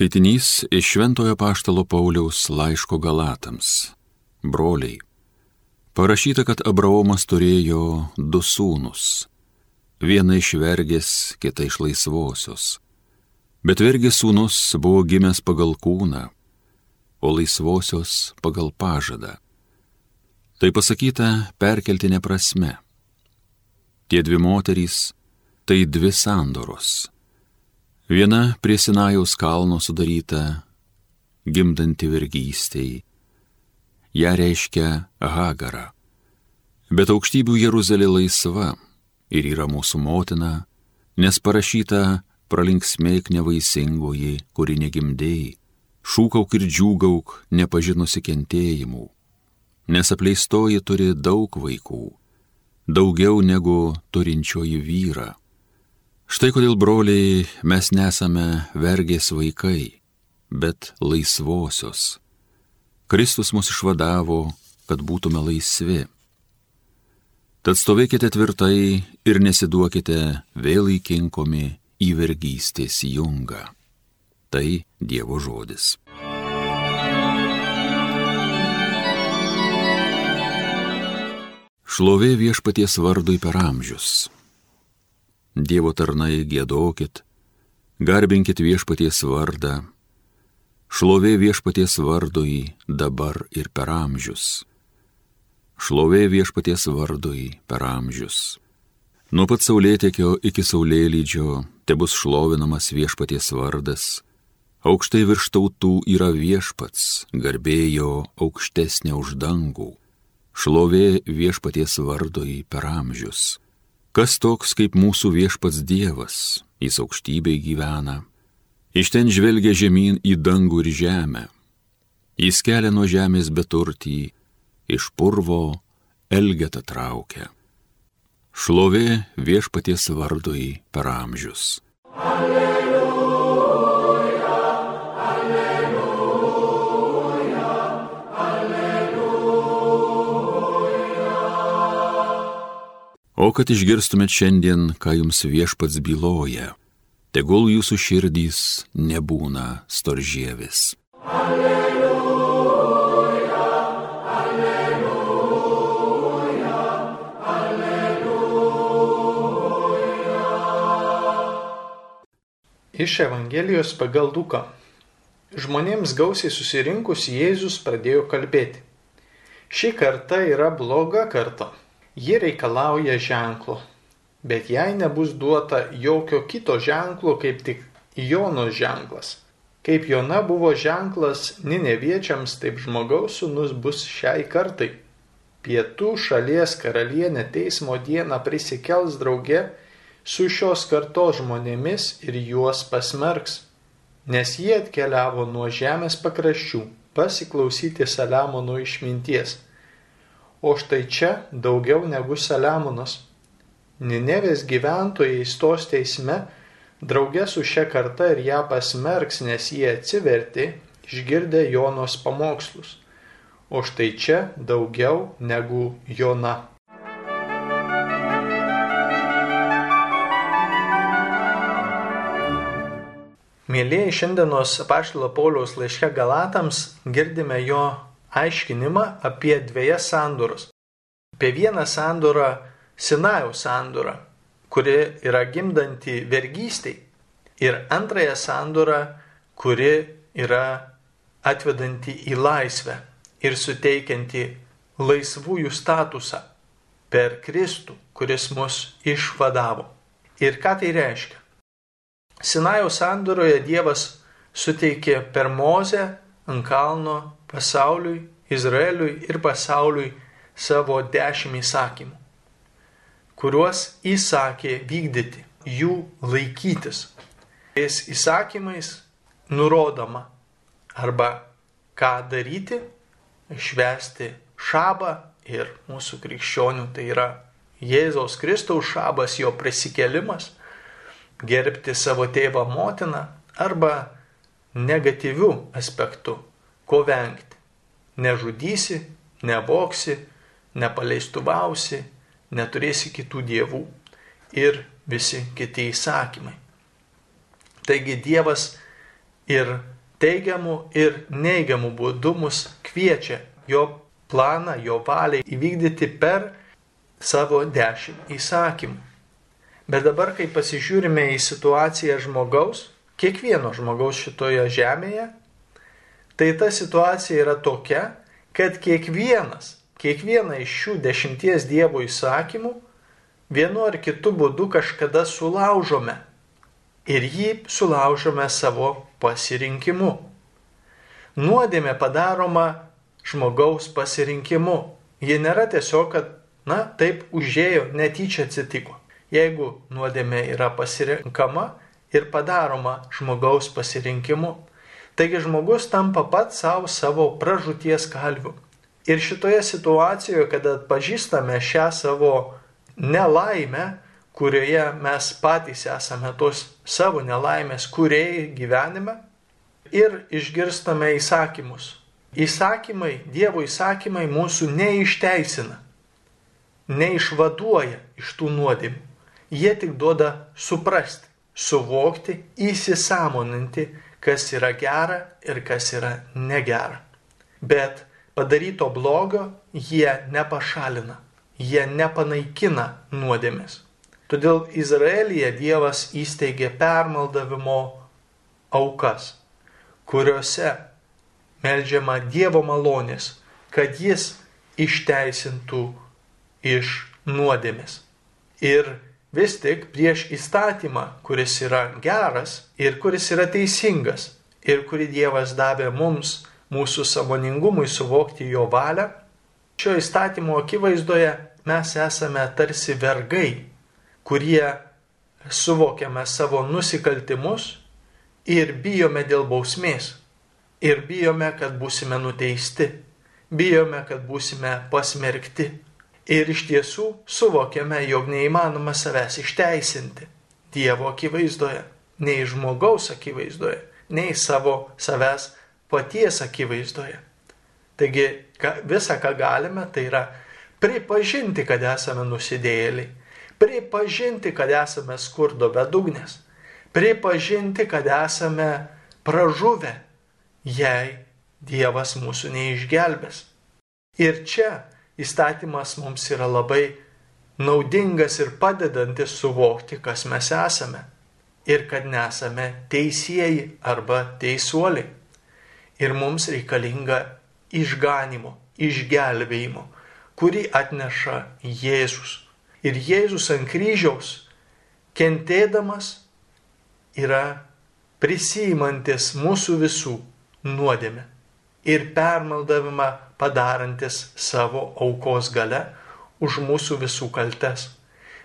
Skaitinys iš Šventojo Paštalo Pauliaus laiško Galatams. Broliai. Parašyta, kad Abraomas turėjo du sūnus. Vieną iš vergės, kitą iš laisvosios. Bet vergės sūnus buvo gimęs pagal kūną, o laisvosios pagal pažadą. Tai pasakyta perkeltinė prasme. Tie dvi moterys - tai dvi sandoros Viena prie Sinajaus kalno sudaryta, gimdanti vergystėj. Ja reiškia Hagara. Bet aukštybių Jeruzalė laisva ir yra mūsų motina, nes parašyta pralinksmėk nevaisingoji, kuri negimdėjai, šūkauk ir džiūgauk nepažinusi kentėjimų, nes apleistoji turi daug vaikų, daugiau negu turinčioji vyrą Štai kodėl, broliai, mes nesame vergės vaikai, bet laisvosios. Kristus mus išvadavo, kad būtume laisvi. Tad stovėkite tvirtai ir nesiduokite vėl įkinkomi į vergystės jungą. Tai Dievo žodis. Šlovė viešpaties vardui per amžius. Dievo tarnai gėdokit, garbinkit viešpaties vardą, šlovė viešpaties vardui dabar ir per amžius. Šlovė viešpaties vardui per amžius. Nuo pat saulėtekio iki saulėlydžio te bus šlovinamas viešpaties vardas. Aukštai virš tautų yra viešpats, garbėjo aukštesnė už dangų. Šlovė viešpaties vardui per amžius. Kas toks kaip mūsų viešpats Dievas, jis aukštybei gyvena, iš ten žvelgia žemyn į dangų ir žemę, jis kelia nuo žemės beturtį, iš purvo elgetą traukia. Šlovė viešpaties vardui per amžius. Alleluja. O kad išgirstumėt šiandien, ką jums viešpats byloja, tegul jūsų širdys nebūna storžėvis. Alleluja, alleluja, alleluja. Iš Evangelijos pagal Luką. Žmonėms gausiai susirinkus Jėzus pradėjo kalbėti. Ši karta yra bloga karta Ji reikalauja ženklo, bet jai nebus duota jokio kito ženklo kaip tik Jonos ženklas. Kaip Jona buvo ženklas Nineviečiams, taip žmogaus sunus bus šiai kartai. Pietų šalies karalienė teismo dieną prisikels drauge su šios kartos žmonėmis ir juos pasmerks, nes jie atkeliavo nuo žemės pakraščių pasiklausyti Saliamono išminties o štai čia daugiau negu Saliamonas. Ninevės gyventojai stos teisme draugė su šia karta ir ją pasmerks, nes jie atsiverti, išgirdę Jonos pamokslus. O štai čia daugiau negu Jona. Mėlyjei, šiandienos Paštalo Pauliaus laiške Galatams girdime jo aiškinimą apie dviejas sandoras. Apie vieną sandorą Sinajaus sandorą, kuri yra gimdanti vergystiai. Ir antrąją sandorą, kuri yra atvedanti į laisvę ir suteikianti laisvųjų statusą per Kristų, kuris mus išvadavo. Ir ką tai reiškia? Sinajaus sandoroje Dievas suteikė per Mozę ant kalno pasauliui, Izraeliui ir pasauliui savo dešimt įsakymų, kuriuos įsakė vykdyti, jų laikytis. Tais įsakymais nurodoma arba ką daryti, švesti šabą ir mūsų krikščionių tai yra Jėzaus Kristaus šabas, jo prisikelimas, gerbti savo tėvą motiną arba negatyvių aspektų ko vengti. Nežudysi, nevoksi, nepaleistuvausi, neturėsi kitų dievų ir visi kiti įsakymai. Taigi Dievas ir teigiamų ir neigiamų būdų mus kviečia jo planą, jo valią įvykdyti per savo dešimt įsakymų. Bet dabar, kai pasižiūrime į situaciją žmogaus, kiekvieno žmogaus šitoje žemėje, tai ta situacija yra tokia, kad kiekvienas, kiekvieną iš šių dešimties Dievo įsakymų vienu ar kitu būdu kažkada sulaužome. Ir jį sulaužome savo pasirinkimu. Nuodėmė padaroma žmogaus pasirinkimu. Ji nėra tiesiog, kad, na, taip užėjo, netyčia atsitiko. Jeigu nuodėmė yra pasirinkama ir padaroma žmogaus pasirinkimu, taigi žmogus tampa pat savo savo pražūties kalviu. Ir šitoje situacijoje, kada atpažįstame šią savo nelaimę, kurioje mes patys esame tos savo nelaimės kuriejai gyvenime ir išgirstame įsakymus. Įsakymai, Dievo įsakymai mūsų neišteisina, neišvaduoja iš tų nuodėmių. Jie tik duoda suprasti, suvokti, įsisamoninti, kas yra gera ir kas yra negera. Bet padaryto blogio jie nepašalina jie nepanaikina nuodėmės. Todėl Izraelyje Dievas įsteigė permaldavimo aukas, kuriuose melžiama Dievo malonės, kad jis išteisintų iš nuodėmės. Ir vis tik prieš įstatymą, kuris yra geras ir kuris yra teisingas ir kurį Dievas davė mums, mūsų samoningumui suvokti jo valią, šio įstatymo akivaizdoje mes esame tarsi vergai, kurie suvokiame savo nusikaltimus ir bijome dėl bausmės. Ir bijome, kad būsime nuteisti. Bijome, kad būsime pasmerkti. Ir iš tiesų suvokiame, jog neįmanoma savęs išteisinti Dievo akivaizdoje, nei žmogaus akivaizdoje, nei savo savęs paties akivaizdoje. Taigi visa, ką galime, tai yra pripažinti, kad esame nusidėjėliai, pripažinti, kad esame skurdo bedugnės, pripažinti, kad esame pražuvę, jei Dievas mūsų neišgelbės. Ir čia įstatymas mums yra labai naudingas ir padedantis suvokti, kas mes esame ir kad nesame teisėjai arba teisuoliai. Ir mums reikalinga išganimo, išgelbėjimo kurį atneša Jėzus. Ir Jėzus ant kryžiaus, kentėdamas, yra prisijimantis mūsų visų nuodėmę ir permaldavimą padarantis savo aukos gale už mūsų visų kaltes,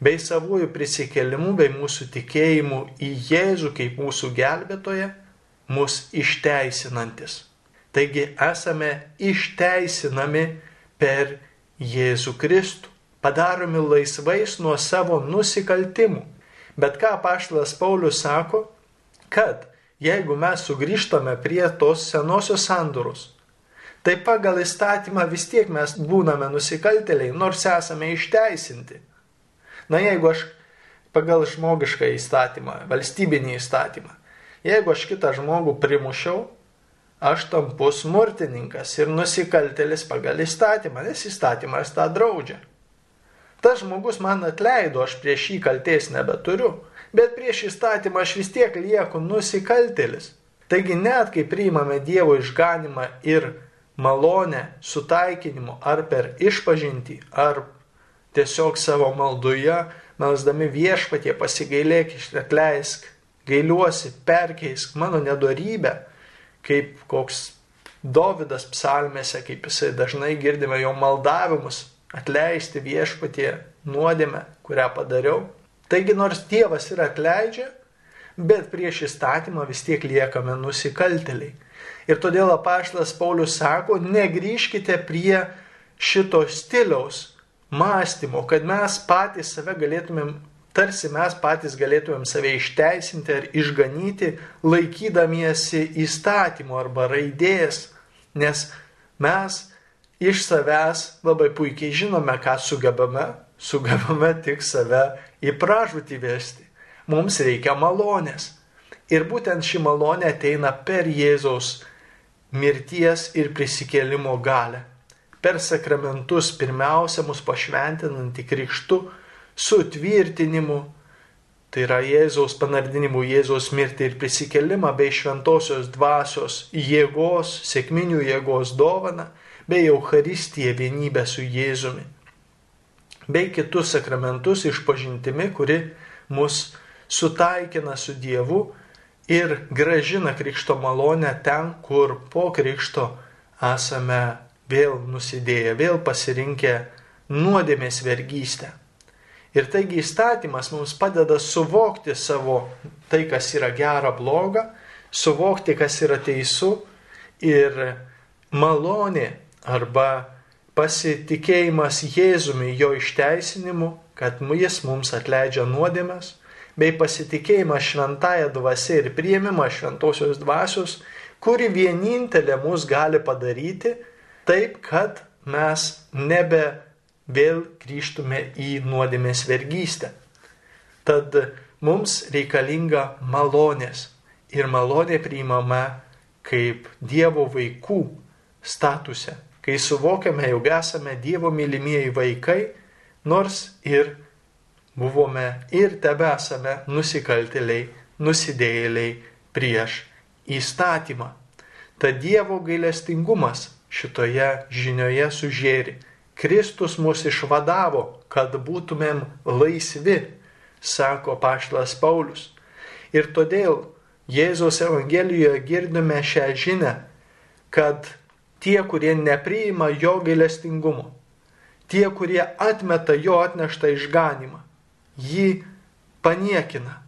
bei savųjų prisikėlimų, bei mūsų tikėjimų į Jėzų kaip mūsų gelbėtoje, mus išteisinantis. Taigi esame išteisinami per Jėzų Kristų, padaromi laisvais nuo savo nusikaltimų. Bet ką paštas Paulius sako, kad jeigu mes sugrįžtame prie tos senosios sandoros, tai pagal įstatymą vis tiek mes būname nusikalteliai, nors esame išteisinti. Na jeigu aš pagal žmogišką įstatymą, valstybinį įstatymą, jeigu aš kitą žmogų primušiau, aš tampu smurtininkas ir nusikaltelis pagal įstatymą, nes įstatymas tą draudžia. Tas žmogus man atleido, aš prieš jį kalties nebeturiu, bet prieš įstatymą aš vis tiek lieku nusikaltelis. Taigi net kai priimame Dievo išganimą ir malonę sutaikinimo ar per išpažinti, ar tiesiog savo maldoje, melsdami viešpatie pasigailėk, atleisk, gailiuosi, perkeisk mano nedorybę, kaip koks Dovydas psalmėse, kaip jisai dažnai girdime jo maldavimus atleisti viešpatie nuodėmę, kurią padariau. Taigi nors Dievas ir atleidžia, bet prieš įstatymą vis tiek liekame nusikalteliai. Ir todėl apaštas Paulius sako, negryžkite prie šito stiliaus mąstymo, kad mes patys save galėtumėm tarsi mes patys galėtumėm save išteisinti ar išganyti, laikydamiesi įstatymo arba raidės, nes mes iš savęs labai puikiai žinome, ką sugebame, sugebame tik save į pražūtį vesti. Mums reikia malonės. Ir būtent ši malonė ateina per Jėzaus mirties ir prisikėlimo galę. Per sakramentus pirmiausia mus pašventinantį krikštų su tvirtinimu, tai yra Jėzaus panardinimu, Jėzaus mirtį ir prisikelimą bei šventosios dvasios jėgos, sėkminių jėgos dovana, bei Euharistiją vienybę su Jėzumi, bei kitus sakramentus išpažintimi, kuri mus sutaikina su Dievu ir gražina krikšto malonę ten, kur po krikšto esame vėl nusidėję, vėl pasirinkę nuodėmės vergystę. Ir taigi įstatymas mums padeda suvokti savo tai, kas yra gera, bloga, suvokti, kas yra teisų ir malonė arba pasitikėjimas Jėzumi, jo išteisinimu, kad jis mums atleidžia nuodėmės, bei pasitikėjimas šventąją dvasę ir prieimimas šventosios dvasios, kuri vienintelė mus gali padaryti taip, kad mes nebe vėl grįžtume į nuodėmės vergystę. Tad mums reikalinga malonės ir malonė priimama kaip Dievo vaikų statuse, kai suvokiame, jog esame Dievo mylimieji vaikai, nors ir buvome ir tebesame nusikaltėliai, nusidėjėliai prieš įstatymą. Tad Dievo gailestingumas šitoje žinioje sužėri. Kristus mus išvadavo, kad būtumėm laisvi, sako Paštas Paulius. Ir todėl Jėzaus Evangelijoje girdime šią žinę, kad tie, kurie nepriima jo gailestingumo, tie, kurie atmeta jo atneštą išganimą, jį paniekina.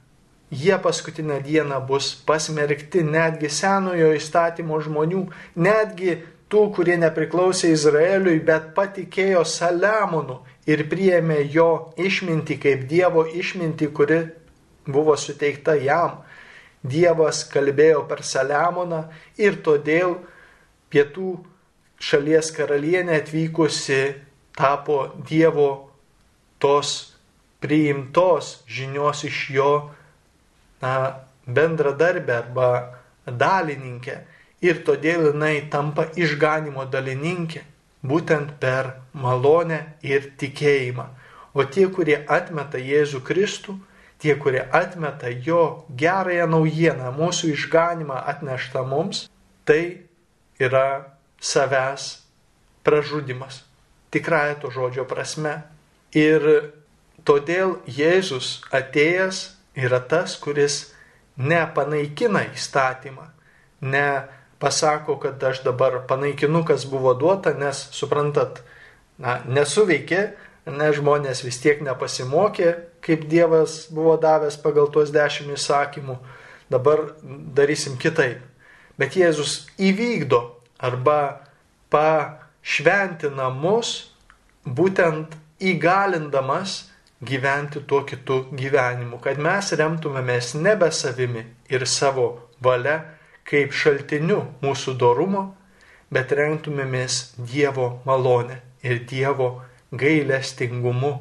Jie paskutinę dieną bus pasmerkti netgi senojo įstatymo žmonių, netgi tų, kurie nepriklausė Izraeliui, bet patikėjo Saliamonu ir priėmė jo išmintį kaip Dievo išmintį, kuri buvo suteikta jam. Dievas kalbėjo per Saliamoną ir todėl pietų šalies karalienė atvykusi tapo Dievo tos priimtos žinios iš jo na, bendradarbę arba dalininkę ir todėl jinai tampa išganimo dalininkė būtent per malonę ir tikėjimą. O tie, kurie atmeta Jėzų Kristų, tie, kurie atmeta jo gerąją naujieną, mūsų išganimą atneštą mums, tai yra savęs pražudimas. Tikrąją to žodžio prasme. Ir Todėl Jėzus atėjęs yra tas, kuris nepanaikina įstatymą, ne pasako, kad aš dabar panaikinu, kas buvo duota, nes, suprantat, na, nesuveikė, ne žmonės vis tiek nepasimokė, kaip Dievas buvo davęs pagal tuos dešimt įsakymų, dabar darysim kitaip. Bet Jėzus įvykdo arba pašventina mus būtent įgalindamas gyventi tuo kitu gyvenimu, kad mes remtumėmės nebe savimi ir savo valia kaip šaltiniu mūsų dorumo, bet remtumėmės Dievo malonę ir Dievo gailestingumu.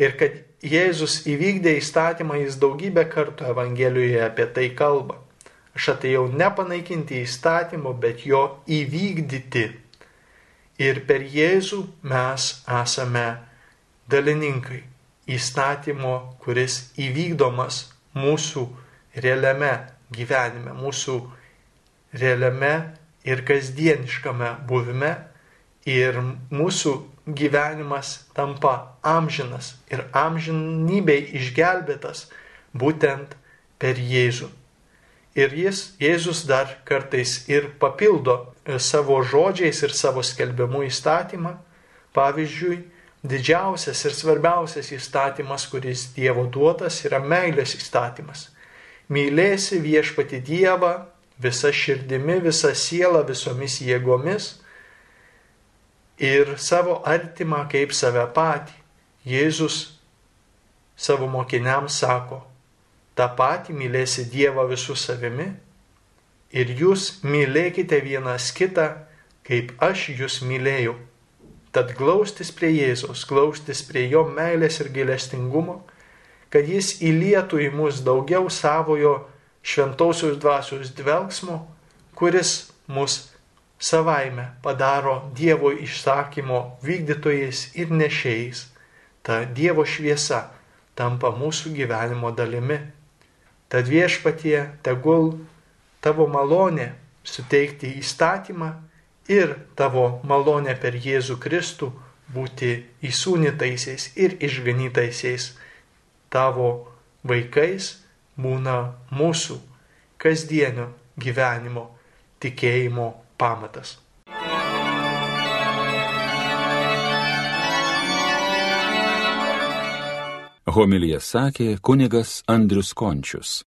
Ir kad Jėzus įvykdė įstatymą, jis daugybę kartų Evangelijoje apie tai kalba. Aš atėjau nepanaikinti įstatymo, bet jo įvykdyti. Ir per Jėzų mes esame dalininkai įstatymo, kuris įvykdomas mūsų realiame gyvenime, mūsų realiame ir kasdieniškame buvime ir mūsų gyvenimas tampa amžinas ir amžinybei išgelbėtas būtent per Jėzų. Ir jis, Jėzus dar kartais ir papildo savo žodžiais ir savo skelbiamų įstatymą. Pavyzdžiui, didžiausias ir svarbiausias įstatymas, kuris Dievo duotas, yra meilės įstatymas. Mylėsi viešpati Dievą visa širdimi, visa siela, visomis jėgomis ir savo artimą kaip save patį. Jėzus savo mokiniams sako, tą patį mylėsi Dievą visų savimi ir jūs mylėkite vienas kitą, kaip aš jūs mylėjau. Tad glaustis prie Jėzaus, glaustis prie jo meilės ir gailestingumo, kad jis įlietų į mus daugiau savojo šventausios dvasios dvelgsmo, kuris mus savaime padaro Dievo išsakymo vykdytojais ir nešėjais. Ta Dievo šviesa tampa mūsų gyvenimo dalimi. Tad viešpatie tegul tavo malonė suteikti įstatymą ir tavo malonė per Jėzų Kristų būti įsūnytaisiais ir išganytaisiais tavo vaikais būna mūsų kasdienio gyvenimo tikėjimo pamatas. Homilija sakė kunigas Andrius Končius.